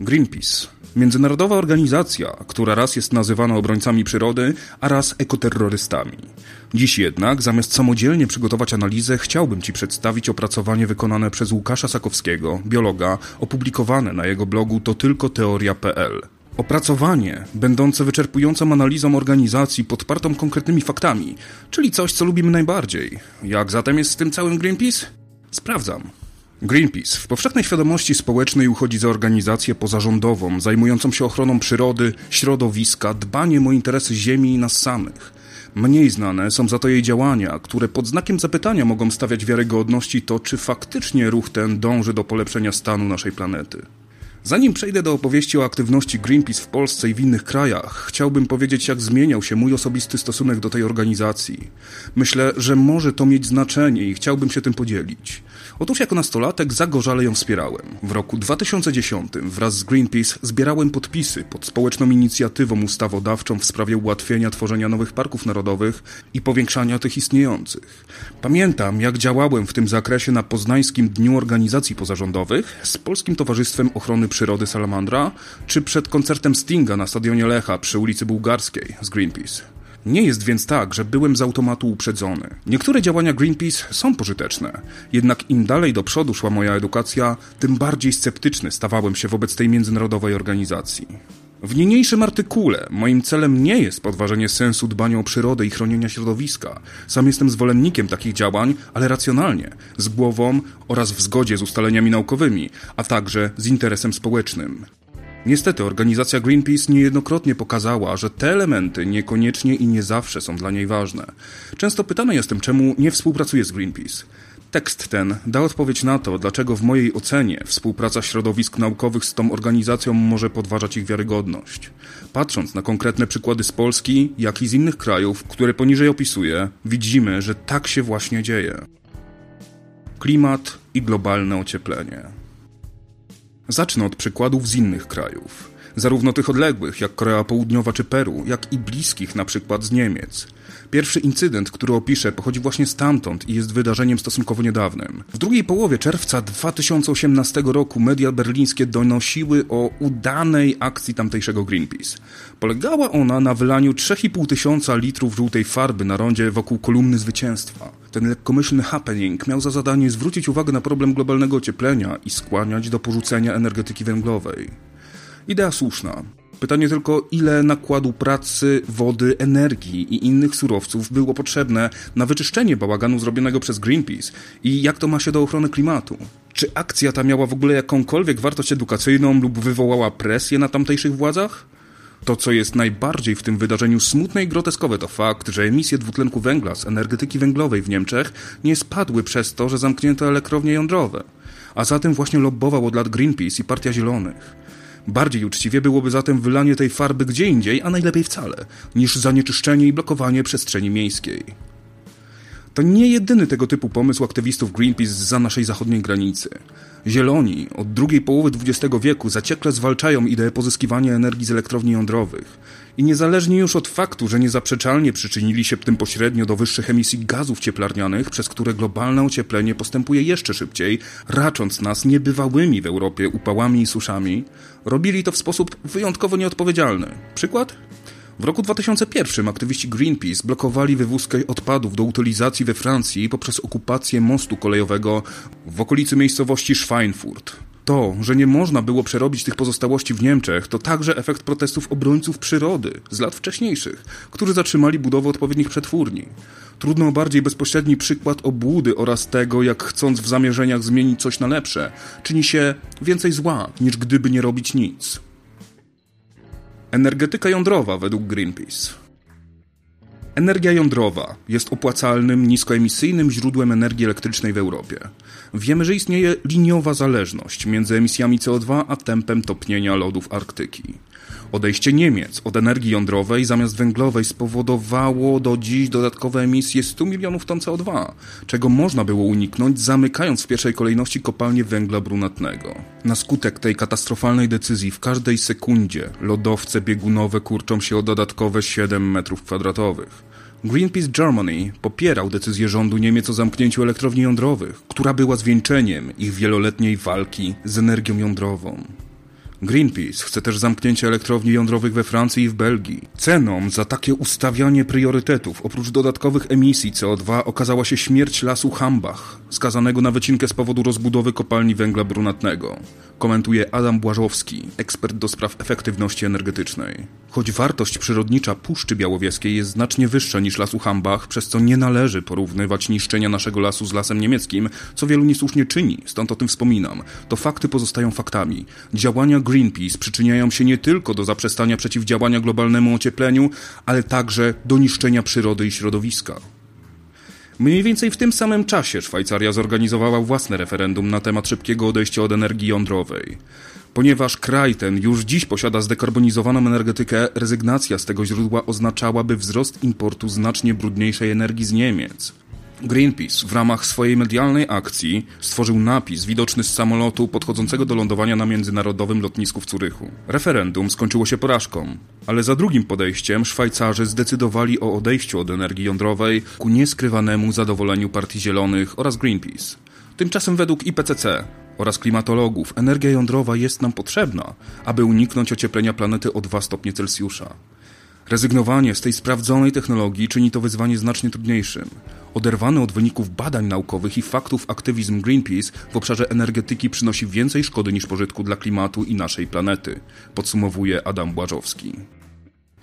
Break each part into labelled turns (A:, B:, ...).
A: Greenpeace. Międzynarodowa organizacja, która raz jest nazywana obrońcami przyrody, a raz ekoterrorystami. Dziś jednak, zamiast samodzielnie przygotować analizę, chciałbym Ci przedstawić opracowanie wykonane przez Łukasza Sakowskiego, biologa, opublikowane na jego blogu to tylko teoria.pl. Opracowanie, będące wyczerpującą analizą organizacji podpartą konkretnymi faktami, czyli coś, co lubimy najbardziej. Jak zatem jest z tym całym Greenpeace? Sprawdzam. Greenpeace w powszechnej świadomości społecznej uchodzi za organizację pozarządową zajmującą się ochroną przyrody, środowiska, dbaniem o interesy Ziemi i nas samych. Mniej znane są za to jej działania, które pod znakiem zapytania mogą stawiać wiarygodności to, czy faktycznie ruch ten dąży do polepszenia stanu naszej planety. Zanim przejdę do opowieści o aktywności Greenpeace w Polsce i w innych krajach, chciałbym powiedzieć, jak zmieniał się mój osobisty stosunek do tej organizacji. Myślę, że może to mieć znaczenie i chciałbym się tym podzielić. Otóż jako nastolatek zagorzale ją wspierałem. W roku 2010 wraz z Greenpeace zbierałem podpisy pod społeczną inicjatywą ustawodawczą w sprawie ułatwienia tworzenia nowych parków narodowych i powiększania tych istniejących. Pamiętam, jak działałem w tym zakresie na Poznańskim Dniu Organizacji Pozarządowych z Polskim Towarzystwem Ochrony Przyrody Salamandra, czy przed koncertem Stinga na stadionie Lecha przy ulicy Bułgarskiej z Greenpeace. Nie jest więc tak, że byłem z automatu uprzedzony. Niektóre działania Greenpeace są pożyteczne, jednak im dalej do przodu szła moja edukacja, tym bardziej sceptyczny stawałem się wobec tej międzynarodowej organizacji. W niniejszym artykule moim celem nie jest podważenie sensu dbania o przyrodę i chronienia środowiska. Sam jestem zwolennikiem takich działań, ale racjonalnie, z głową oraz w zgodzie z ustaleniami naukowymi, a także z interesem społecznym. Niestety organizacja Greenpeace niejednokrotnie pokazała, że te elementy niekoniecznie i nie zawsze są dla niej ważne. Często pytany jestem, czemu nie współpracuje z Greenpeace. Tekst ten da odpowiedź na to, dlaczego w mojej ocenie współpraca środowisk naukowych z tą organizacją może podważać ich wiarygodność. Patrząc na konkretne przykłady z Polski, jak i z innych krajów, które poniżej opisuję, widzimy, że tak się właśnie dzieje. Klimat i globalne ocieplenie. Zacznę od przykładów z innych krajów. Zarówno tych odległych, jak Korea Południowa czy Peru, jak i bliskich, na przykład z Niemiec. Pierwszy incydent, który opiszę, pochodzi właśnie stamtąd i jest wydarzeniem stosunkowo niedawnym. W drugiej połowie czerwca 2018 roku media berlińskie donosiły o udanej akcji tamtejszego Greenpeace. Polegała ona na wylaniu 3,5 tysiąca litrów żółtej farby na rondzie wokół kolumny zwycięstwa. Ten lekkomyślny happening miał za zadanie zwrócić uwagę na problem globalnego ocieplenia i skłaniać do porzucenia energetyki węglowej. Idea słuszna. Pytanie tylko, ile nakładu pracy, wody, energii i innych surowców było potrzebne na wyczyszczenie bałaganu zrobionego przez Greenpeace i jak to ma się do ochrony klimatu? Czy akcja ta miała w ogóle jakąkolwiek wartość edukacyjną lub wywołała presję na tamtejszych władzach? To, co jest najbardziej w tym wydarzeniu smutne i groteskowe, to fakt, że emisje dwutlenku węgla z energetyki węglowej w Niemczech nie spadły przez to, że zamknięto elektrownie jądrowe. A zatem właśnie lobbował od lat Greenpeace i Partia Zielonych. Bardziej uczciwie byłoby zatem wylanie tej farby gdzie indziej, a najlepiej wcale, niż zanieczyszczenie i blokowanie przestrzeni miejskiej. To nie jedyny tego typu pomysł aktywistów Greenpeace za naszej zachodniej granicy. Zieloni od drugiej połowy XX wieku zaciekle zwalczają ideę pozyskiwania energii z elektrowni jądrowych. I niezależnie już od faktu, że niezaprzeczalnie przyczynili się tym pośrednio do wyższych emisji gazów cieplarnianych, przez które globalne ocieplenie postępuje jeszcze szybciej, racząc nas niebywałymi w Europie upałami i suszami, robili to w sposób wyjątkowo nieodpowiedzialny. Przykład? W roku 2001 aktywiści Greenpeace blokowali wywózkę odpadów do utylizacji we Francji poprzez okupację mostu kolejowego w okolicy miejscowości Schweinfurt. To, że nie można było przerobić tych pozostałości w Niemczech, to także efekt protestów obrońców przyrody z lat wcześniejszych, którzy zatrzymali budowę odpowiednich przetwórni. Trudno o bardziej bezpośredni przykład obłudy oraz tego, jak chcąc w zamierzeniach zmienić coś na lepsze, czyni się więcej zła, niż gdyby nie robić nic. Energetyka jądrowa według Greenpeace. Energia jądrowa jest opłacalnym, niskoemisyjnym źródłem energii elektrycznej w Europie. Wiemy, że istnieje liniowa zależność między emisjami CO2 a tempem topnienia lodów Arktyki. Odejście Niemiec od energii jądrowej zamiast węglowej spowodowało do dziś dodatkowe emisje 100 milionów ton CO2, czego można było uniknąć zamykając w pierwszej kolejności kopalnie węgla brunatnego. Na skutek tej katastrofalnej decyzji w każdej sekundzie lodowce biegunowe kurczą się o dodatkowe 7 metrów kwadratowych. Greenpeace Germany popierał decyzję rządu Niemiec o zamknięciu elektrowni jądrowych, która była zwieńczeniem ich wieloletniej walki z energią jądrową. Greenpeace chce też zamknięcia elektrowni jądrowych we Francji i w Belgii. Ceną za takie ustawianie priorytetów, oprócz dodatkowych emisji CO2, okazała się śmierć lasu Hambach, skazanego na wycinkę z powodu rozbudowy kopalni węgla brunatnego. Komentuje Adam Błażowski, ekspert do spraw efektywności energetycznej. Choć wartość przyrodnicza Puszczy Białowieskiej jest znacznie wyższa niż lasu Hambach, przez co nie należy porównywać niszczenia naszego lasu z lasem niemieckim, co wielu niesłusznie czyni, stąd o tym wspominam, to fakty pozostają faktami. Działania Greenpeace przyczyniają się nie tylko do zaprzestania przeciwdziałania globalnemu ociepleniu, ale także do niszczenia przyrody i środowiska. Mniej więcej w tym samym czasie Szwajcaria zorganizowała własne referendum na temat szybkiego odejścia od energii jądrowej. Ponieważ kraj ten już dziś posiada zdekarbonizowaną energetykę, rezygnacja z tego źródła oznaczałaby wzrost importu znacznie brudniejszej energii z Niemiec. Greenpeace w ramach swojej medialnej akcji stworzył napis widoczny z samolotu podchodzącego do lądowania na międzynarodowym lotnisku w Curychu. Referendum skończyło się porażką, ale za drugim podejściem Szwajcarzy zdecydowali o odejściu od energii jądrowej ku nieskrywanemu zadowoleniu Partii Zielonych oraz Greenpeace. Tymczasem według IPCC oraz klimatologów energia jądrowa jest nam potrzebna, aby uniknąć ocieplenia planety o 2 stopnie Celsjusza. Rezygnowanie z tej sprawdzonej technologii czyni to wyzwanie znacznie trudniejszym. Oderwany od wyników badań naukowych i faktów aktywizm Greenpeace w obszarze energetyki przynosi więcej szkody niż pożytku dla klimatu i naszej planety, podsumowuje Adam Błażowski.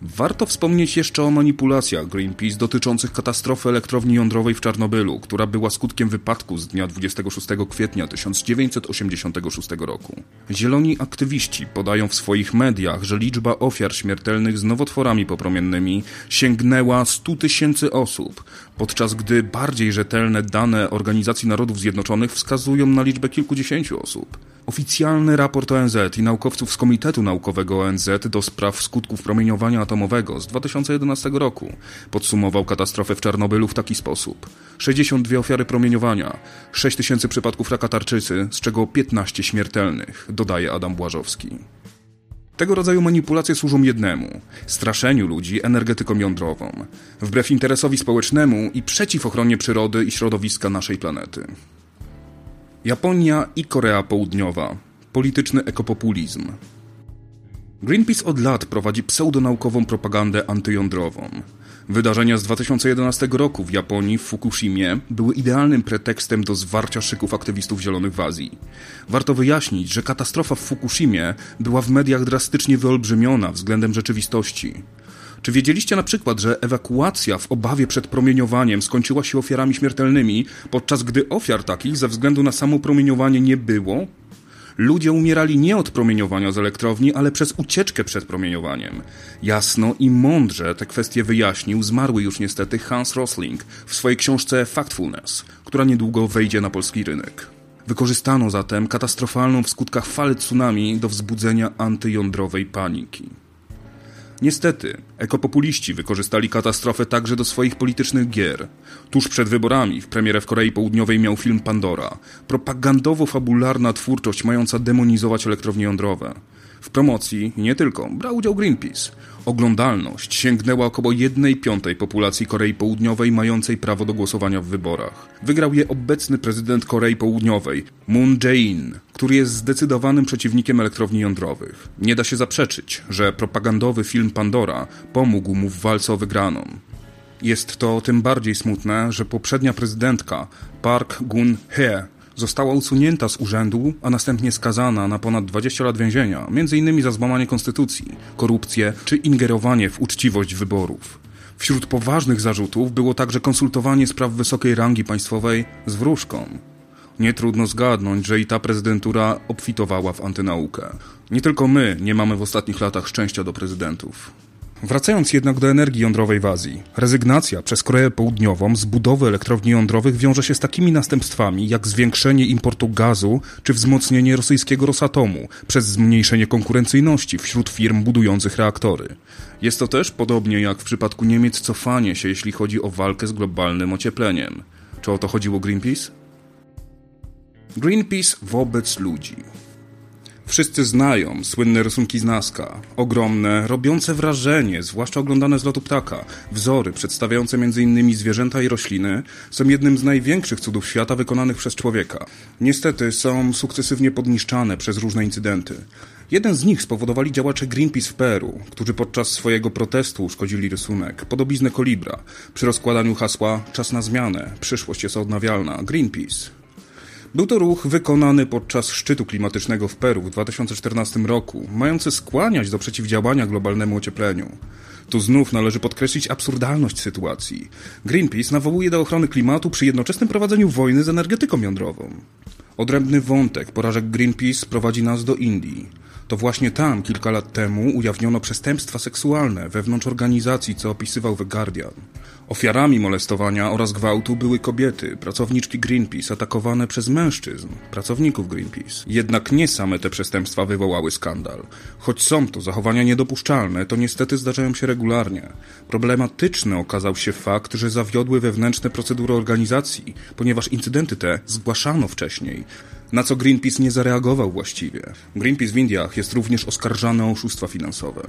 A: Warto wspomnieć jeszcze o manipulacjach Greenpeace dotyczących katastrofy elektrowni jądrowej w Czarnobylu, która była skutkiem wypadku z dnia 26 kwietnia 1986 roku. Zieloni aktywiści podają w swoich mediach, że liczba ofiar śmiertelnych z nowotworami popromiennymi sięgnęła 100 tysięcy osób, podczas gdy bardziej rzetelne dane Organizacji Narodów Zjednoczonych wskazują na liczbę kilkudziesięciu osób. Oficjalny raport ONZ i naukowców z Komitetu Naukowego ONZ do spraw skutków promieniowania atomowego z 2011 roku podsumował katastrofę w Czarnobylu w taki sposób. 62 ofiary promieniowania, 6 tysięcy przypadków raka tarczycy, z czego 15 śmiertelnych, dodaje Adam Błażowski. Tego rodzaju manipulacje służą jednemu straszeniu ludzi energetyką jądrową, wbrew interesowi społecznemu i przeciw ochronie przyrody i środowiska naszej planety. Japonia i Korea Południowa polityczny ekopopulizm. Greenpeace od lat prowadzi pseudonaukową propagandę antyjądrową. Wydarzenia z 2011 roku w Japonii, w Fukushimie, były idealnym pretekstem do zwarcia szyków aktywistów zielonych w Azji. Warto wyjaśnić, że katastrofa w Fukushimie była w mediach drastycznie wyolbrzymiona względem rzeczywistości. Czy wiedzieliście na przykład, że ewakuacja w obawie przed promieniowaniem skończyła się ofiarami śmiertelnymi, podczas gdy ofiar takich ze względu na samo promieniowanie nie było? Ludzie umierali nie od promieniowania z elektrowni, ale przez ucieczkę przed promieniowaniem. Jasno i mądrze te kwestie wyjaśnił zmarły już niestety Hans Rosling w swojej książce Factfulness, która niedługo wejdzie na polski rynek. Wykorzystano zatem katastrofalną w skutkach falę tsunami do wzbudzenia antyjądrowej paniki. Niestety, ekopopuliści wykorzystali katastrofę także do swoich politycznych gier. Tuż przed wyborami w premierę w Korei Południowej miał film Pandora, propagandowo-fabularna twórczość mająca demonizować elektrownie jądrowe. W promocji, nie tylko, brał udział Greenpeace. Oglądalność sięgnęła około 1 piątej populacji Korei Południowej mającej prawo do głosowania w wyborach. Wygrał je obecny prezydent Korei Południowej, Moon Jae-in, który jest zdecydowanym przeciwnikiem elektrowni jądrowych. Nie da się zaprzeczyć, że propagandowy film Pandora pomógł mu w walce o wygraną. Jest to tym bardziej smutne, że poprzednia prezydentka Park Geun-hye została usunięta z urzędu, a następnie skazana na ponad 20 lat więzienia, m.in. za złamanie konstytucji, korupcję czy ingerowanie w uczciwość wyborów. Wśród poważnych zarzutów było także konsultowanie spraw wysokiej rangi państwowej z wróżką. Nie trudno zgadnąć, że i ta prezydentura obfitowała w antynaukę. Nie tylko my nie mamy w ostatnich latach szczęścia do prezydentów. Wracając jednak do energii jądrowej w Azji, rezygnacja przez Koreę Południową z budowy elektrowni jądrowych wiąże się z takimi następstwami jak zwiększenie importu gazu czy wzmocnienie rosyjskiego Rosatomu przez zmniejszenie konkurencyjności wśród firm budujących reaktory. Jest to też, podobnie jak w przypadku Niemiec, cofanie się, jeśli chodzi o walkę z globalnym ociepleniem. Czy o to chodziło Greenpeace? Greenpeace wobec ludzi. Wszyscy znają słynne rysunki z Nazca. Ogromne, robiące wrażenie, zwłaszcza oglądane z lotu ptaka. Wzory przedstawiające m.in. zwierzęta i rośliny są jednym z największych cudów świata wykonanych przez człowieka. Niestety są sukcesywnie podniszczane przez różne incydenty. Jeden z nich spowodowali działacze Greenpeace w Peru, którzy podczas swojego protestu uszkodzili rysunek, podobiznę kolibra, przy rozkładaniu hasła Czas na zmianę, przyszłość jest odnawialna, Greenpeace. Był to ruch wykonany podczas szczytu klimatycznego w Peru w 2014 roku, mający skłaniać do przeciwdziałania globalnemu ociepleniu. Tu znów należy podkreślić absurdalność sytuacji. Greenpeace nawołuje do ochrony klimatu przy jednoczesnym prowadzeniu wojny z energetyką jądrową. Odrębny wątek porażek Greenpeace prowadzi nas do Indii. To właśnie tam kilka lat temu ujawniono przestępstwa seksualne wewnątrz organizacji, co opisywał The Guardian. Ofiarami molestowania oraz gwałtu były kobiety, pracowniczki Greenpeace, atakowane przez mężczyzn, pracowników Greenpeace. Jednak nie same te przestępstwa wywołały skandal. Choć są to zachowania niedopuszczalne, to niestety zdarzają się regularnie. Problematyczny okazał się fakt, że zawiodły wewnętrzne procedury organizacji, ponieważ incydenty te zgłaszano wcześniej na co Greenpeace nie zareagował właściwie. Greenpeace w Indiach jest również oskarżany o oszustwa finansowe.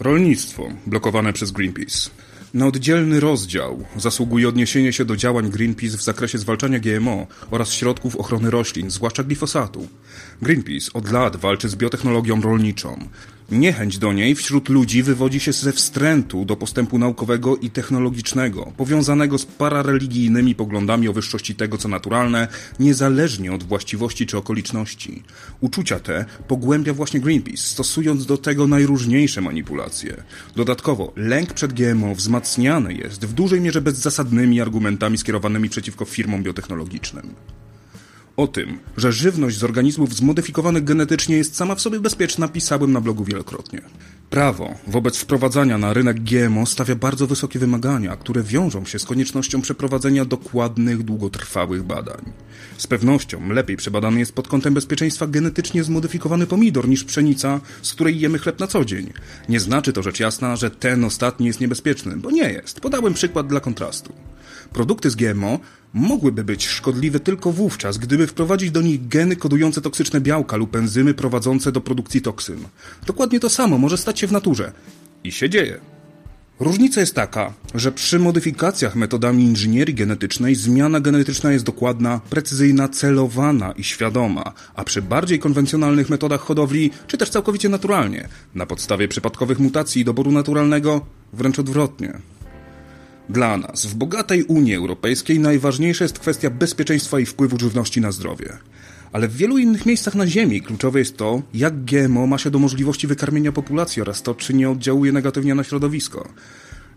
A: Rolnictwo blokowane przez Greenpeace. Na oddzielny rozdział zasługuje odniesienie się do działań Greenpeace w zakresie zwalczania GMO oraz środków ochrony roślin, zwłaszcza glifosatu. Greenpeace od lat walczy z biotechnologią rolniczą. Niechęć do niej wśród ludzi wywodzi się ze wstrętu do postępu naukowego i technologicznego, powiązanego z parareligijnymi poglądami o wyższości tego, co naturalne, niezależnie od właściwości czy okoliczności. Uczucia te pogłębia właśnie Greenpeace, stosując do tego najróżniejsze manipulacje. Dodatkowo, lęk przed GMO wzmacniany jest w dużej mierze bezzasadnymi argumentami skierowanymi przeciwko firmom biotechnologicznym. O tym, że żywność z organizmów zmodyfikowanych genetycznie jest sama w sobie bezpieczna, pisałem na blogu wielokrotnie. Prawo wobec wprowadzania na rynek GMO stawia bardzo wysokie wymagania, które wiążą się z koniecznością przeprowadzenia dokładnych, długotrwałych badań. Z pewnością lepiej przebadany jest pod kątem bezpieczeństwa genetycznie zmodyfikowany pomidor niż pszenica, z której jemy chleb na co dzień. Nie znaczy to rzecz jasna, że ten ostatni jest niebezpieczny, bo nie jest. Podałem przykład dla kontrastu. Produkty z GMO mogłyby być szkodliwe tylko wówczas, gdyby wprowadzić do nich geny kodujące toksyczne białka lub enzymy prowadzące do produkcji toksyn. Dokładnie to samo może stać się w naturze. I się dzieje. Różnica jest taka, że przy modyfikacjach metodami inżynierii genetycznej zmiana genetyczna jest dokładna, precyzyjna, celowana i świadoma, a przy bardziej konwencjonalnych metodach hodowli, czy też całkowicie naturalnie, na podstawie przypadkowych mutacji i doboru naturalnego, wręcz odwrotnie. Dla nas, w bogatej Unii Europejskiej, najważniejsza jest kwestia bezpieczeństwa i wpływu żywności na zdrowie. Ale w wielu innych miejscach na Ziemi kluczowe jest to, jak GMO ma się do możliwości wykarmienia populacji oraz to, czy nie oddziałuje negatywnie na środowisko.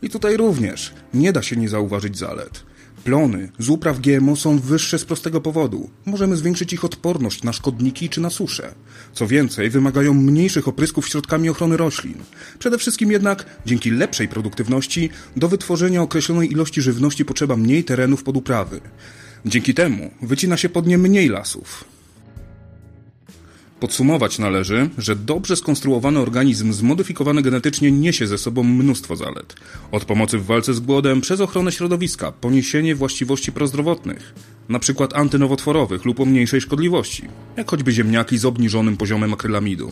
A: I tutaj również nie da się nie zauważyć zalet. Plony z upraw GMO są wyższe z prostego powodu. Możemy zwiększyć ich odporność na szkodniki czy na suszę. Co więcej, wymagają mniejszych oprysków środkami ochrony roślin. Przede wszystkim jednak, dzięki lepszej produktywności, do wytworzenia określonej ilości żywności potrzeba mniej terenów pod uprawy. Dzięki temu wycina się pod nie mniej lasów. Podsumować należy, że dobrze skonstruowany organizm zmodyfikowany genetycznie niesie ze sobą mnóstwo zalet. Od pomocy w walce z głodem, przez ochronę środowiska, poniesienie właściwości prozdrowotnych, np. antynowotworowych lub o mniejszej szkodliwości, jak choćby ziemniaki z obniżonym poziomem akrylamidu.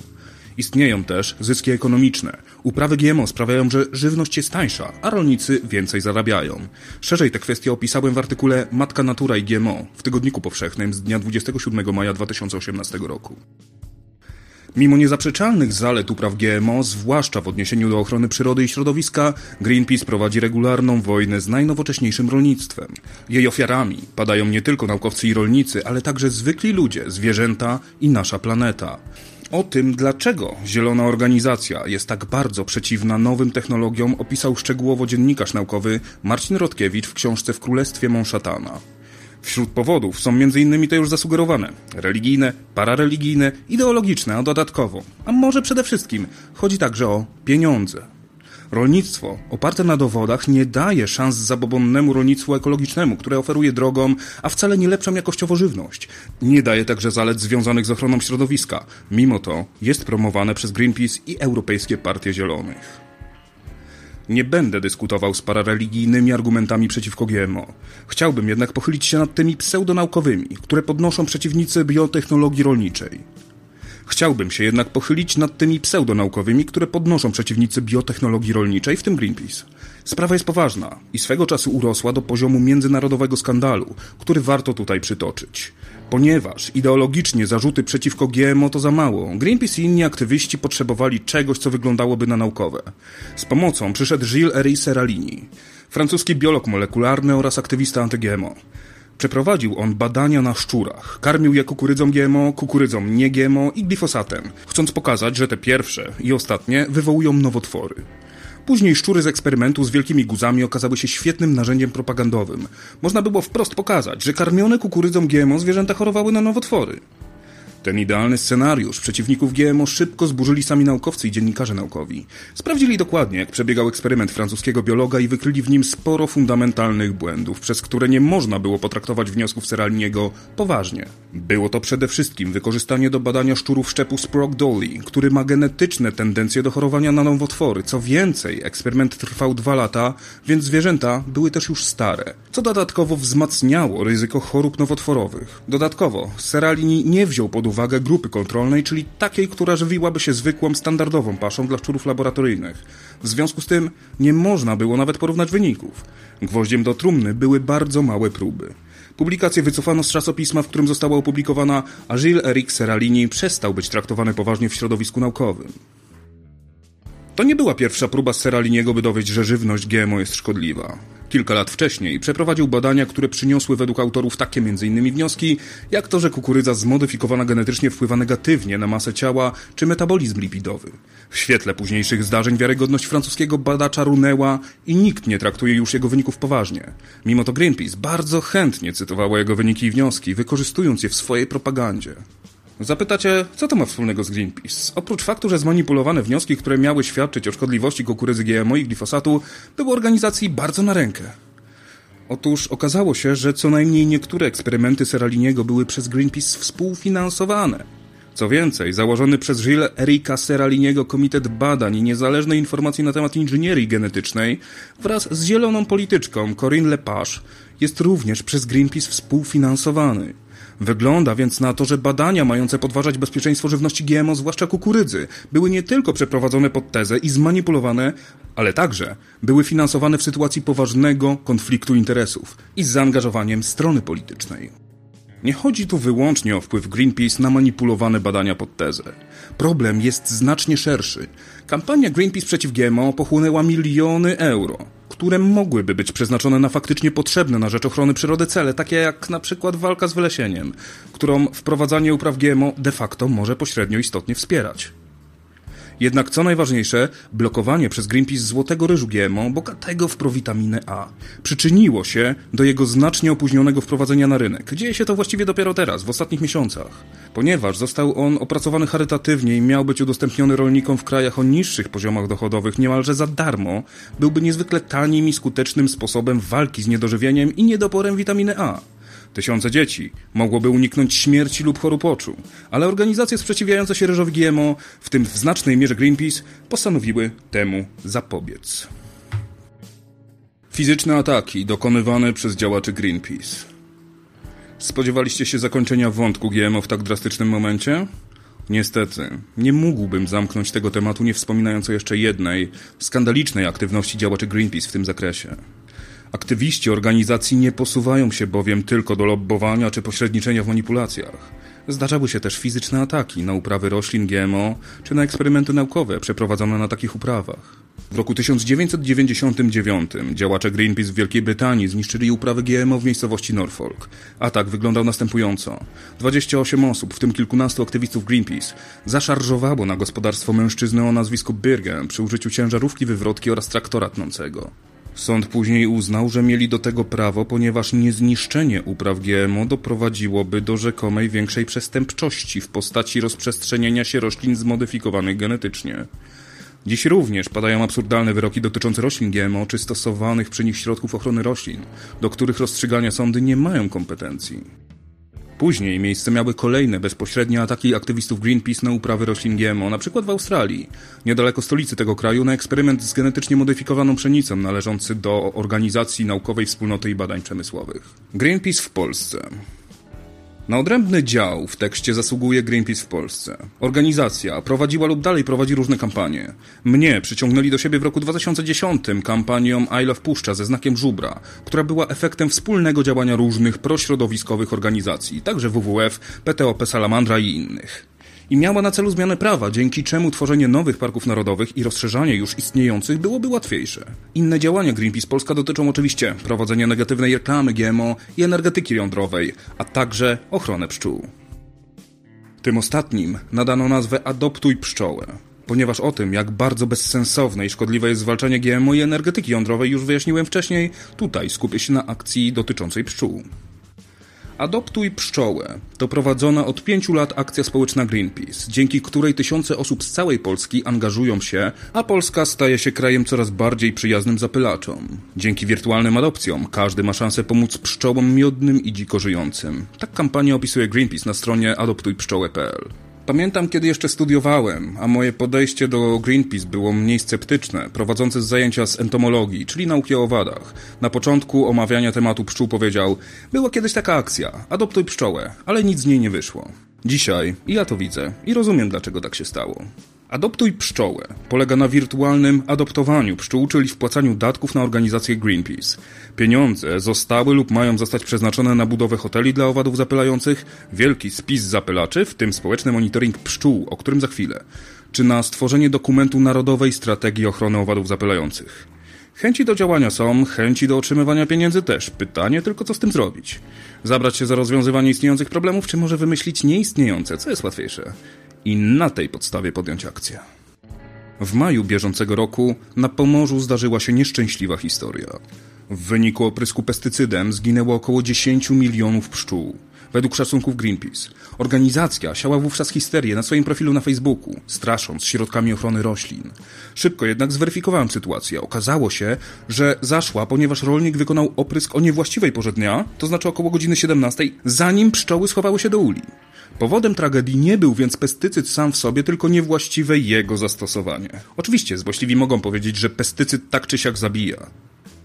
A: Istnieją też zyski ekonomiczne. Uprawy GMO sprawiają, że żywność jest tańsza, a rolnicy więcej zarabiają. Szerzej te kwestie opisałem w artykule Matka Natura i GMO w Tygodniku Powszechnym z dnia 27 maja 2018 roku. Mimo niezaprzeczalnych zalet upraw GMO, zwłaszcza w odniesieniu do ochrony przyrody i środowiska, Greenpeace prowadzi regularną wojnę z najnowocześniejszym rolnictwem. Jej ofiarami padają nie tylko naukowcy i rolnicy, ale także zwykli ludzie, zwierzęta i nasza planeta. O tym, dlaczego zielona organizacja jest tak bardzo przeciwna nowym technologiom, opisał szczegółowo dziennikarz naukowy Marcin Rotkiewicz w książce W Królestwie Monszatana. Wśród powodów są m.in. te już zasugerowane religijne, parareligijne, ideologiczne, a dodatkowo, a może przede wszystkim, chodzi także o pieniądze. Rolnictwo oparte na dowodach nie daje szans zabobonnemu rolnictwu ekologisznemu, które oferuje drogą, a wcale nie lepszą jakościowo żywność. Nie daje także zalet związanych z ochroną środowiska. Mimo to jest promowane przez Greenpeace i Europejskie Partie Zielonych. Nie będę dyskutował z parareligijnymi argumentami przeciwko GMO. Chciałbym jednak pochylić się nad tymi pseudonaukowymi, które podnoszą przeciwnicy biotechnologii rolniczej. Chciałbym się jednak pochylić nad tymi pseudonaukowymi, które podnoszą przeciwnicy biotechnologii rolniczej, w tym Greenpeace. Sprawa jest poważna i swego czasu urosła do poziomu międzynarodowego skandalu, który warto tutaj przytoczyć. Ponieważ ideologicznie zarzuty przeciwko GMO to za mało, Greenpeace i inni aktywiści potrzebowali czegoś, co wyglądałoby na naukowe. Z pomocą przyszedł Gilles Ery Seralini, francuski biolog molekularny oraz aktywista anty-GMO. Przeprowadził on badania na szczurach. Karmił je kukurydzą GMO, kukurydzą nie GMO i glifosatem, chcąc pokazać, że te pierwsze i ostatnie wywołują nowotwory. Później szczury z eksperymentu z wielkimi guzami okazały się świetnym narzędziem propagandowym. Można było wprost pokazać, że karmione kukurydzą GMO zwierzęta chorowały na nowotwory. Ten idealny scenariusz przeciwników GMO szybko zburzyli sami naukowcy i dziennikarze naukowi. Sprawdzili dokładnie, jak przebiegał eksperyment francuskiego biologa i wykryli w nim sporo fundamentalnych błędów, przez które nie można było potraktować wniosków Seraliniego poważnie. Było to przede wszystkim wykorzystanie do badania szczurów szczepu Sprog Dolly, który ma genetyczne tendencje do chorowania na nowotwory. Co więcej, eksperyment trwał dwa lata, więc zwierzęta były też już stare, co dodatkowo wzmacniało ryzyko chorób nowotworowych. Dodatkowo, Seralini nie wziął pod uwagę uwagę grupy kontrolnej, czyli takiej, która żywiłaby się zwykłą, standardową paszą dla szczurów laboratoryjnych. W związku z tym nie można było nawet porównać wyników. Gwoździem do trumny były bardzo małe próby. Publikację wycofano z czasopisma, w którym została opublikowana, a Gilles Eric Seralini przestał być traktowany poważnie w środowisku naukowym. To nie była pierwsza próba Seraliniego, by dowieść, że żywność GMO jest szkodliwa. Kilka lat wcześniej przeprowadził badania, które przyniosły według autorów takie m.in. wnioski, jak to, że kukurydza zmodyfikowana genetycznie wpływa negatywnie na masę ciała czy metabolizm lipidowy. W świetle późniejszych zdarzeń wiarygodność francuskiego badacza runęła i nikt nie traktuje już jego wyników poważnie. Mimo to Greenpeace bardzo chętnie cytowało jego wyniki i wnioski, wykorzystując je w swojej propagandzie. Zapytacie, co to ma wspólnego z Greenpeace? Oprócz faktu, że zmanipulowane wnioski, które miały świadczyć o szkodliwości kukurydzy GMO i glifosatu, były organizacji bardzo na rękę. Otóż okazało się, że co najmniej niektóre eksperymenty Seraliniego były przez Greenpeace współfinansowane. Co więcej, założony przez Gilles Erika Seraliniego Komitet Badań i Niezależnej Informacji na temat Inżynierii Genetycznej wraz z zieloną polityczką Corinne Lepage jest również przez Greenpeace współfinansowany. Wygląda więc na to, że badania mające podważać bezpieczeństwo żywności GMO, zwłaszcza kukurydzy, były nie tylko przeprowadzone pod tezę i zmanipulowane, ale także były finansowane w sytuacji poważnego konfliktu interesów i z zaangażowaniem strony politycznej. Nie chodzi tu wyłącznie o wpływ Greenpeace na manipulowane badania pod tezę. Problem jest znacznie szerszy. Kampania Greenpeace przeciw GMO pochłonęła miliony euro które mogłyby być przeznaczone na faktycznie potrzebne na rzecz ochrony przyrody cele, takie jak na przykład walka z wylesieniem, którą wprowadzanie upraw GMO de facto może pośrednio istotnie wspierać. Jednak co najważniejsze, blokowanie przez Greenpeace złotego ryżu GMO, bogatego w prowitaminę A, przyczyniło się do jego znacznie opóźnionego wprowadzenia na rynek. Dzieje się to właściwie dopiero teraz, w ostatnich miesiącach. Ponieważ został on opracowany charytatywnie i miał być udostępniony rolnikom w krajach o niższych poziomach dochodowych niemalże za darmo, byłby niezwykle tanim i skutecznym sposobem walki z niedożywieniem i niedoporem witaminy A. Tysiące dzieci mogłoby uniknąć śmierci lub chorób oczu, ale organizacje sprzeciwiające się ryżowi GMO, w tym w znacznej mierze Greenpeace, postanowiły temu zapobiec. Fizyczne ataki dokonywane przez działaczy Greenpeace. Spodziewaliście się zakończenia wątku GMO w tak drastycznym momencie? Niestety, nie mógłbym zamknąć tego tematu nie wspominając o jeszcze jednej, skandalicznej aktywności działaczy Greenpeace w tym zakresie. Aktywiści organizacji nie posuwają się bowiem tylko do lobbowania czy pośredniczenia w manipulacjach. Zdarzały się też fizyczne ataki na uprawy roślin GMO czy na eksperymenty naukowe przeprowadzone na takich uprawach. W roku 1999 działacze Greenpeace w Wielkiej Brytanii zniszczyli uprawy GMO w miejscowości Norfolk. Atak wyglądał następująco. 28 osób, w tym kilkunastu aktywistów Greenpeace, zaszarżowało na gospodarstwo mężczyzny o nazwisku Birgen przy użyciu ciężarówki wywrotki oraz traktora tnącego. Sąd później uznał, że mieli do tego prawo, ponieważ niezniszczenie upraw GMO doprowadziłoby do rzekomej większej przestępczości w postaci rozprzestrzenienia się roślin zmodyfikowanych genetycznie. Dziś również padają absurdalne wyroki dotyczące roślin GMO czy stosowanych przy nich środków ochrony roślin, do których rozstrzygania sądy nie mają kompetencji. Później miejsce miały kolejne bezpośrednie ataki aktywistów Greenpeace na uprawy roślin GMO, na przykład w Australii, niedaleko stolicy tego kraju, na eksperyment z genetycznie modyfikowaną pszenicą należący do Organizacji Naukowej Wspólnoty i Badań Przemysłowych. Greenpeace w Polsce. Na odrębny dział w tekście zasługuje Greenpeace w Polsce. Organizacja prowadziła lub dalej prowadzi różne kampanie. Mnie przyciągnęli do siebie w roku 2010 kampanią I Love Puszcza ze znakiem żubra, która była efektem wspólnego działania różnych prośrodowiskowych organizacji, także WWF, PTOP Salamandra i innych i miała na celu zmianę prawa, dzięki czemu tworzenie nowych parków narodowych i rozszerzanie już istniejących byłoby łatwiejsze. Inne działania Greenpeace Polska dotyczą oczywiście prowadzenia negatywnej reklamy GMO i energetyki jądrowej, a także ochrony pszczół. Tym ostatnim nadano nazwę Adoptuj pszczołę, ponieważ o tym, jak bardzo bezsensowne i szkodliwe jest zwalczanie GMO i energetyki jądrowej już wyjaśniłem wcześniej, tutaj skupię się na akcji dotyczącej pszczół. Adoptuj pszczołę to prowadzona od pięciu lat akcja społeczna Greenpeace, dzięki której tysiące osób z całej Polski angażują się, a Polska staje się krajem coraz bardziej przyjaznym zapylaczom. Dzięki wirtualnym adopcjom każdy ma szansę pomóc pszczołom miodnym i dziko żyjącym. Tak kampanię opisuje Greenpeace na stronie adoptujpszczołę.pl. Pamiętam, kiedy jeszcze studiowałem, a moje podejście do Greenpeace było mniej sceptyczne, prowadzący zajęcia z entomologii, czyli nauki o owadach. Na początku omawiania tematu pszczół powiedział: Była kiedyś taka akcja, adoptuj pszczołę, ale nic z niej nie wyszło. Dzisiaj i ja to widzę i rozumiem, dlaczego tak się stało. Adoptuj pszczołę polega na wirtualnym adoptowaniu pszczół, czyli wpłacaniu datków na organizację Greenpeace. Pieniądze zostały lub mają zostać przeznaczone na budowę hoteli dla owadów zapylających, wielki spis zapylaczy, w tym społeczny monitoring pszczół, o którym za chwilę, czy na stworzenie dokumentu Narodowej Strategii Ochrony Owadów Zapylających. Chęci do działania są, chęci do otrzymywania pieniędzy też. Pytanie tylko, co z tym zrobić. Zabrać się za rozwiązywanie istniejących problemów, czy może wymyślić nieistniejące, co jest łatwiejsze? I na tej podstawie podjąć akcję. W maju bieżącego roku na Pomorzu zdarzyła się nieszczęśliwa historia. W wyniku oprysku pestycydem zginęło około 10 milionów pszczół według szacunków Greenpeace. Organizacja siała wówczas histerię na swoim profilu na Facebooku, strasząc środkami ochrony roślin. Szybko jednak zweryfikowałem sytuację. Okazało się, że zaszła, ponieważ rolnik wykonał oprysk o niewłaściwej porze dnia, to znaczy około godziny 17, zanim pszczoły schowały się do uli. Powodem tragedii nie był więc pestycyd sam w sobie, tylko niewłaściwe jego zastosowanie. Oczywiście złośliwi mogą powiedzieć, że pestycyd tak czy siak zabija.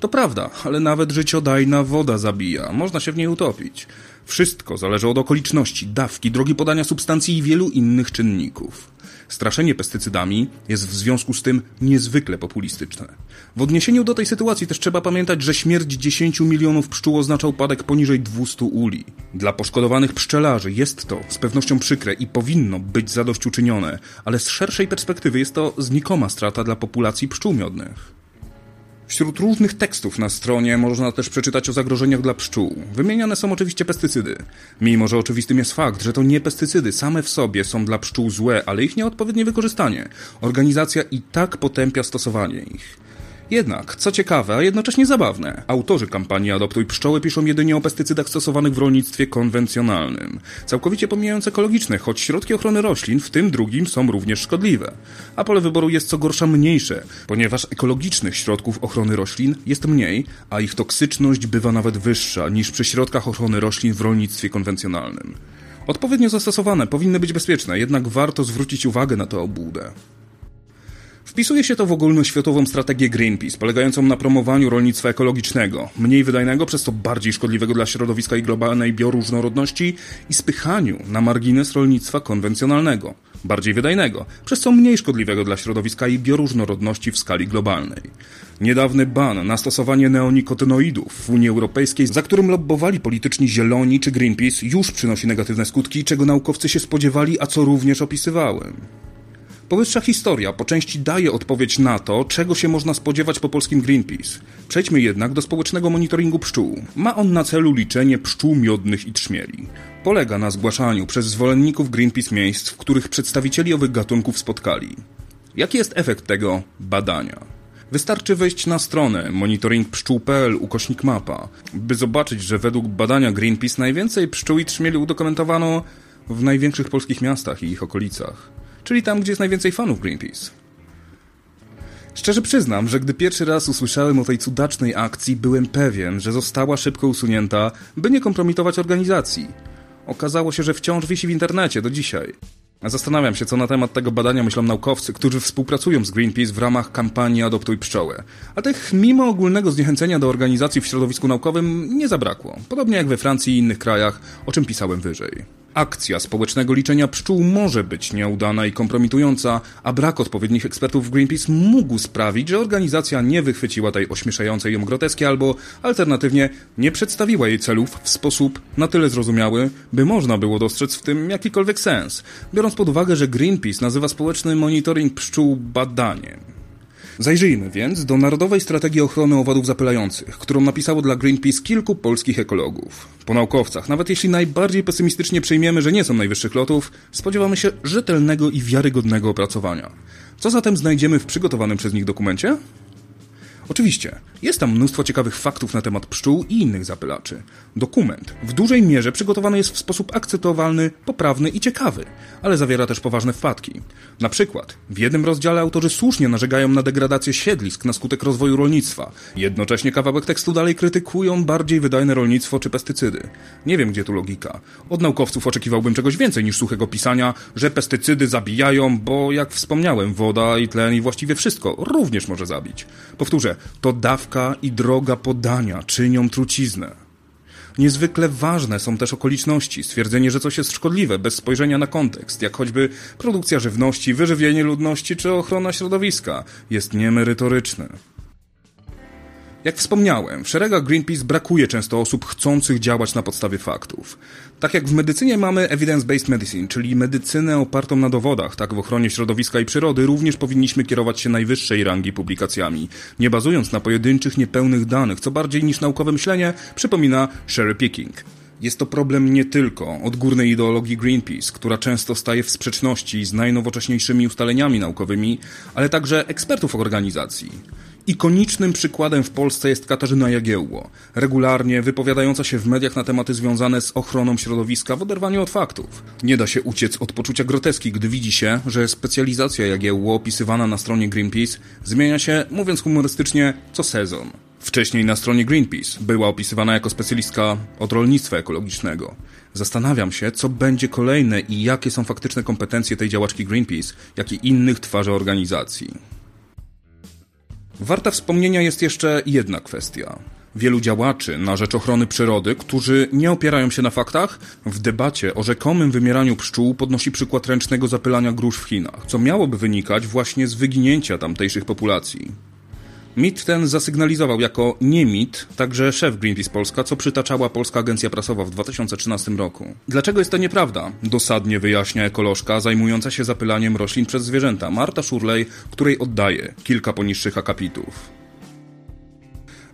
A: To prawda, ale nawet życiodajna woda zabija. Można się w niej utopić. Wszystko zależy od okoliczności, dawki, drogi podania substancji i wielu innych czynników. Straszenie pestycydami jest w związku z tym niezwykle populistyczne. W odniesieniu do tej sytuacji też trzeba pamiętać, że śmierć 10 milionów pszczół oznacza upadek poniżej 200 uli. Dla poszkodowanych pszczelarzy jest to z pewnością przykre i powinno być zadośćuczynione, ale z szerszej perspektywy jest to znikoma strata dla populacji pszczół miodnych. Wśród różnych tekstów na stronie można też przeczytać o zagrożeniach dla pszczół. Wymieniane są oczywiście pestycydy. Mimo, że oczywistym jest fakt, że to nie pestycydy same w sobie są dla pszczół złe, ale ich nieodpowiednie wykorzystanie. Organizacja i tak potępia stosowanie ich. Jednak, co ciekawe, a jednocześnie zabawne, autorzy kampanii Adoptuj Pszczoły piszą jedynie o pestycydach stosowanych w rolnictwie konwencjonalnym, całkowicie pomijając ekologiczne, choć środki ochrony roślin, w tym drugim, są również szkodliwe. A pole wyboru jest co gorsza mniejsze, ponieważ ekologicznych środków ochrony roślin jest mniej, a ich toksyczność bywa nawet wyższa niż przy środkach ochrony roślin w rolnictwie konwencjonalnym. Odpowiednio zastosowane powinny być bezpieczne, jednak warto zwrócić uwagę na tę obłudę. Wpisuje się to w ogólnoświatową strategię Greenpeace, polegającą na promowaniu rolnictwa ekologicznego, mniej wydajnego, przez to bardziej szkodliwego dla środowiska i globalnej bioróżnorodności i spychaniu na margines rolnictwa konwencjonalnego, bardziej wydajnego, przez co mniej szkodliwego dla środowiska i bioróżnorodności w skali globalnej. Niedawny ban na stosowanie neonikotynoidów w Unii Europejskiej, za którym lobbowali polityczni Zieloni czy Greenpeace, już przynosi negatywne skutki, czego naukowcy się spodziewali, a co również opisywałem. Powyższa historia po części daje odpowiedź na to, czego się można spodziewać po polskim Greenpeace. Przejdźmy jednak do społecznego monitoringu pszczół. Ma on na celu liczenie pszczół miodnych i trzmieli. Polega na zgłaszaniu przez zwolenników Greenpeace miejsc, w których przedstawicieli owych gatunków spotkali. Jaki jest efekt tego badania? Wystarczy wejść na stronę monitoringpszczół.pl ukośnik mapa, by zobaczyć, że według badania Greenpeace najwięcej pszczół i trzmieli udokumentowano w największych polskich miastach i ich okolicach czyli tam, gdzie jest najwięcej fanów Greenpeace. Szczerze przyznam, że gdy pierwszy raz usłyszałem o tej cudacznej akcji, byłem pewien, że została szybko usunięta, by nie kompromitować organizacji. Okazało się, że wciąż wisi w internecie do dzisiaj. Zastanawiam się, co na temat tego badania myślą naukowcy, którzy współpracują z Greenpeace w ramach kampanii Adoptuj Pszczołę. A tych, mimo ogólnego zniechęcenia do organizacji w środowisku naukowym, nie zabrakło. Podobnie jak we Francji i innych krajach, o czym pisałem wyżej. Akcja społecznego liczenia pszczół może być nieudana i kompromitująca, a brak odpowiednich ekspertów w Greenpeace mógł sprawić, że organizacja nie wychwyciła tej ośmieszającej ją groteski albo alternatywnie nie przedstawiła jej celów w sposób na tyle zrozumiały, by można było dostrzec w tym jakikolwiek sens, biorąc pod uwagę, że Greenpeace nazywa społeczny monitoring pszczół badaniem. Zajrzyjmy więc do Narodowej Strategii Ochrony Owadów Zapylających, którą napisało dla Greenpeace kilku polskich ekologów. Po naukowcach, nawet jeśli najbardziej pesymistycznie przyjmiemy, że nie są najwyższych lotów, spodziewamy się rzetelnego i wiarygodnego opracowania. Co zatem znajdziemy w przygotowanym przez nich dokumencie? Oczywiście, jest tam mnóstwo ciekawych faktów na temat pszczół i innych zapylaczy. Dokument w dużej mierze przygotowany jest w sposób akceptowalny, poprawny i ciekawy, ale zawiera też poważne wpadki. Na przykład, w jednym rozdziale autorzy słusznie narzekają na degradację siedlisk na skutek rozwoju rolnictwa. Jednocześnie kawałek tekstu dalej krytykują bardziej wydajne rolnictwo czy pestycydy. Nie wiem, gdzie tu logika. Od naukowców oczekiwałbym czegoś więcej niż suchego pisania, że pestycydy zabijają, bo jak wspomniałem, woda i tlen i właściwie wszystko również może zabić. Powtórzę, to dawka i droga podania czynią truciznę. Niezwykle ważne są też okoliczności, stwierdzenie, że coś jest szkodliwe, bez spojrzenia na kontekst, jak choćby produkcja żywności, wyżywienie ludności czy ochrona środowiska, jest niemerytoryczne. Jak wspomniałem, w szeregach Greenpeace brakuje często osób chcących działać na podstawie faktów. Tak jak w medycynie mamy evidence-based medicine, czyli medycynę opartą na dowodach, tak w ochronie środowiska i przyrody również powinniśmy kierować się najwyższej rangi publikacjami, nie bazując na pojedynczych, niepełnych danych, co bardziej niż naukowe myślenie przypomina cherry picking. Jest to problem nie tylko odgórnej ideologii Greenpeace, która często staje w sprzeczności z najnowocześniejszymi ustaleniami naukowymi, ale także ekspertów organizacji. Ikonicznym przykładem w Polsce jest Katarzyna Jagiełło, regularnie wypowiadająca się w mediach na tematy związane z ochroną środowiska w oderwaniu od faktów. Nie da się uciec od poczucia groteski, gdy widzi się, że specjalizacja Jagiełło opisywana na stronie Greenpeace zmienia się, mówiąc humorystycznie, co sezon. Wcześniej na stronie Greenpeace była opisywana jako specjalistka od rolnictwa ekologicznego. Zastanawiam się, co będzie kolejne i jakie są faktyczne kompetencje tej działaczki Greenpeace, jak i innych twarzy organizacji. Warta wspomnienia jest jeszcze jedna kwestia. Wielu działaczy na rzecz ochrony przyrody, którzy nie opierają się na faktach, w debacie o rzekomym wymieraniu pszczół podnosi przykład ręcznego zapylania grusz w Chinach, co miałoby wynikać właśnie z wyginięcia tamtejszych populacji. Mit ten zasygnalizował jako nie mit także szef Greenpeace Polska, co przytaczała Polska Agencja Prasowa w 2013 roku. Dlaczego jest to nieprawda? Dosadnie wyjaśnia ekolożka zajmująca się zapylaniem roślin przez zwierzęta Marta Szurlej, której oddaje kilka poniższych akapitów.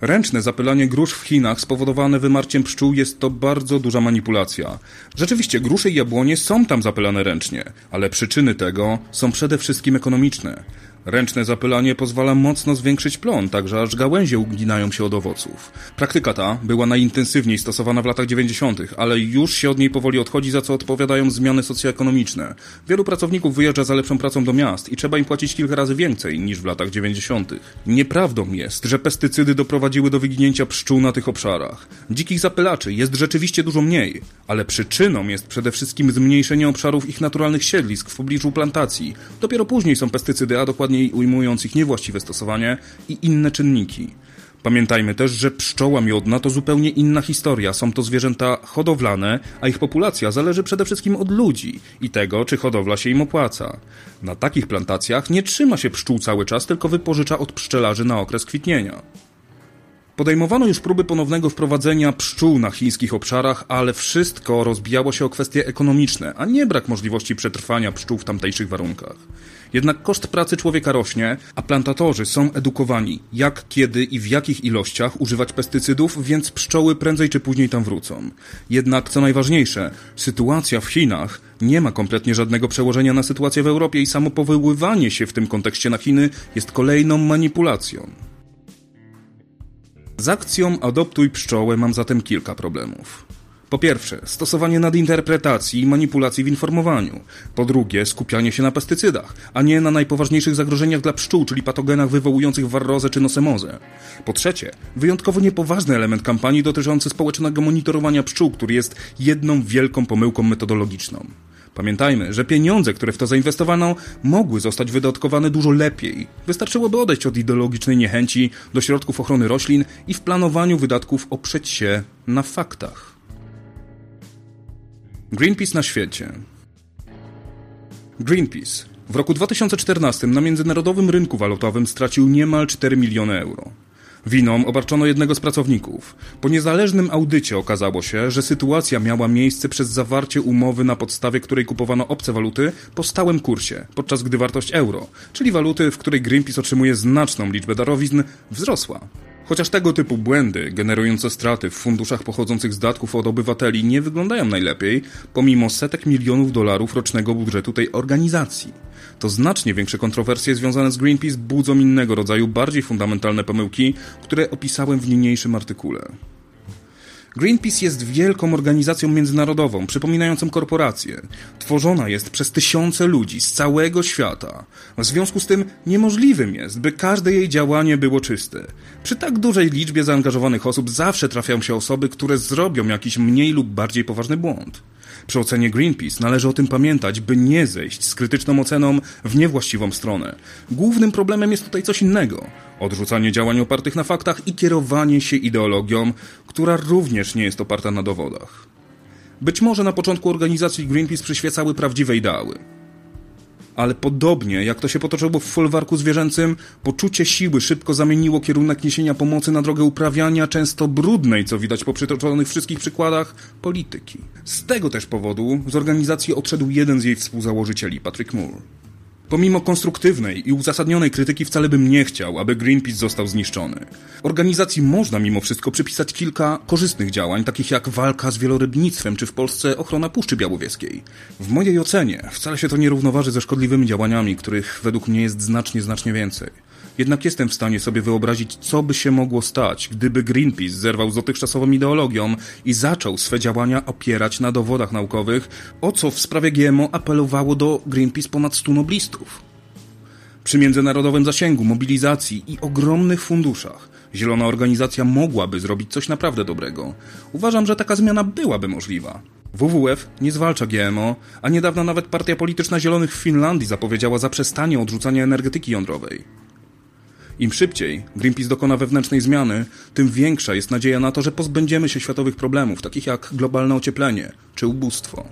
A: Ręczne zapylanie grusz w Chinach spowodowane wymarciem pszczół jest to bardzo duża manipulacja. Rzeczywiście grusze i jabłonie są tam zapylane ręcznie, ale przyczyny tego są przede wszystkim ekonomiczne. Ręczne zapylanie pozwala mocno zwiększyć plon, także aż gałęzie uginają się od owoców. Praktyka ta była najintensywniej stosowana w latach 90., ale już się od niej powoli odchodzi, za co odpowiadają zmiany socjoekonomiczne. Wielu pracowników wyjeżdża za lepszą pracą do miast i trzeba im płacić kilka razy więcej niż w latach 90. Nieprawdą jest, że pestycydy doprowadziły do wyginięcia pszczół na tych obszarach. Dzikich zapylaczy jest rzeczywiście dużo mniej, ale przyczyną jest przede wszystkim zmniejszenie obszarów ich naturalnych siedlisk w pobliżu plantacji. Dopiero później są pestycydy, a dokładnie dokładniej ujmując ich niewłaściwe stosowanie i inne czynniki. Pamiętajmy też, że pszczoła miodna to zupełnie inna historia. Są to zwierzęta hodowlane, a ich populacja zależy przede wszystkim od ludzi i tego, czy hodowla się im opłaca. Na takich plantacjach nie trzyma się pszczół cały czas, tylko wypożycza od pszczelarzy na okres kwitnienia. Podejmowano już próby ponownego wprowadzenia pszczół na chińskich obszarach, ale wszystko rozbijało się o kwestie ekonomiczne, a nie brak możliwości przetrwania pszczół w tamtejszych warunkach. Jednak koszt pracy człowieka rośnie, a plantatorzy są edukowani, jak, kiedy i w jakich ilościach używać pestycydów, więc pszczoły prędzej czy później tam wrócą. Jednak, co najważniejsze, sytuacja w Chinach nie ma kompletnie żadnego przełożenia na sytuację w Europie i samo powoływanie się w tym kontekście na Chiny jest kolejną manipulacją. Z akcją Adoptuj pszczołę mam zatem kilka problemów. Po pierwsze, stosowanie nadinterpretacji i manipulacji w informowaniu. Po drugie, skupianie się na pestycydach, a nie na najpoważniejszych zagrożeniach dla pszczół, czyli patogenach wywołujących warrozę czy nosemozę. Po trzecie, wyjątkowo niepoważny element kampanii dotyczący społecznego monitorowania pszczół, który jest jedną wielką pomyłką metodologiczną. Pamiętajmy, że pieniądze, które w to zainwestowano, mogły zostać wydatkowane dużo lepiej. Wystarczyłoby odejść od ideologicznej niechęci do środków ochrony roślin i w planowaniu wydatków oprzeć się na faktach. Greenpeace na świecie. Greenpeace w roku 2014 na międzynarodowym rynku walutowym stracił niemal 4 miliony euro. Winą obarczono jednego z pracowników. Po niezależnym audycie okazało się, że sytuacja miała miejsce przez zawarcie umowy, na podstawie której kupowano obce waluty po stałym kursie, podczas gdy wartość euro, czyli waluty, w której Greenpeace otrzymuje znaczną liczbę darowizn, wzrosła. Chociaż tego typu błędy, generujące straty w funduszach pochodzących z datków od obywateli, nie wyglądają najlepiej, pomimo setek milionów dolarów rocznego budżetu tej organizacji. To znacznie większe kontrowersje związane z Greenpeace budzą innego rodzaju, bardziej fundamentalne pomyłki, które opisałem w niniejszym artykule. Greenpeace jest wielką organizacją międzynarodową, przypominającą korporację. Tworzona jest przez tysiące ludzi z całego świata. W związku z tym niemożliwym jest, by każde jej działanie było czyste. Przy tak dużej liczbie zaangażowanych osób zawsze trafią się osoby, które zrobią jakiś mniej lub bardziej poważny błąd. Przy ocenie Greenpeace należy o tym pamiętać, by nie zejść z krytyczną oceną w niewłaściwą stronę. Głównym problemem jest tutaj coś innego. Odrzucanie działań opartych na faktach i kierowanie się ideologią, która również nie jest oparta na dowodach. Być może na początku organizacji Greenpeace przyświecały prawdziwe ideały. Ale podobnie jak to się potoczyło w folwarku zwierzęcym, poczucie siły szybko zamieniło kierunek niesienia pomocy na drogę uprawiania często brudnej, co widać po przytoczonych wszystkich przykładach, polityki. Z tego też powodu z organizacji odszedł jeden z jej współzałożycieli, Patrick Moore. Pomimo konstruktywnej i uzasadnionej krytyki wcale bym nie chciał, aby Greenpeace został zniszczony. Organizacji można mimo wszystko przypisać kilka korzystnych działań, takich jak walka z wielorybnictwem, czy w Polsce ochrona Puszczy Białowieskiej. W mojej ocenie wcale się to nie równoważy ze szkodliwymi działaniami, których według mnie jest znacznie, znacznie więcej. Jednak jestem w stanie sobie wyobrazić, co by się mogło stać, gdyby Greenpeace zerwał z dotychczasową ideologią i zaczął swe działania opierać na dowodach naukowych, o co w sprawie GMO apelowało do Greenpeace ponad 100 noblistów. Przy międzynarodowym zasięgu, mobilizacji i ogromnych funduszach zielona organizacja mogłaby zrobić coś naprawdę dobrego. Uważam, że taka zmiana byłaby możliwa. WWF nie zwalcza GMO, a niedawno nawet partia polityczna Zielonych w Finlandii zapowiedziała zaprzestanie odrzucania energetyki jądrowej. Im szybciej Greenpeace dokona wewnętrznej zmiany, tym większa jest nadzieja na to, że pozbędziemy się światowych problemów, takich jak globalne ocieplenie czy ubóstwo.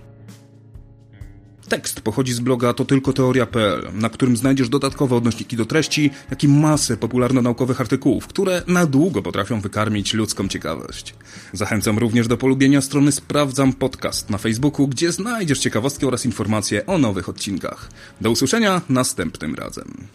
A: Tekst pochodzi z bloga to tylko teoria.pl, na którym znajdziesz dodatkowe odnośniki do treści, jak i masę popularno-naukowych artykułów, które na długo potrafią wykarmić ludzką ciekawość. Zachęcam również do polubienia strony Sprawdzam Podcast na Facebooku, gdzie znajdziesz ciekawostki oraz informacje o nowych odcinkach. Do usłyszenia następnym razem.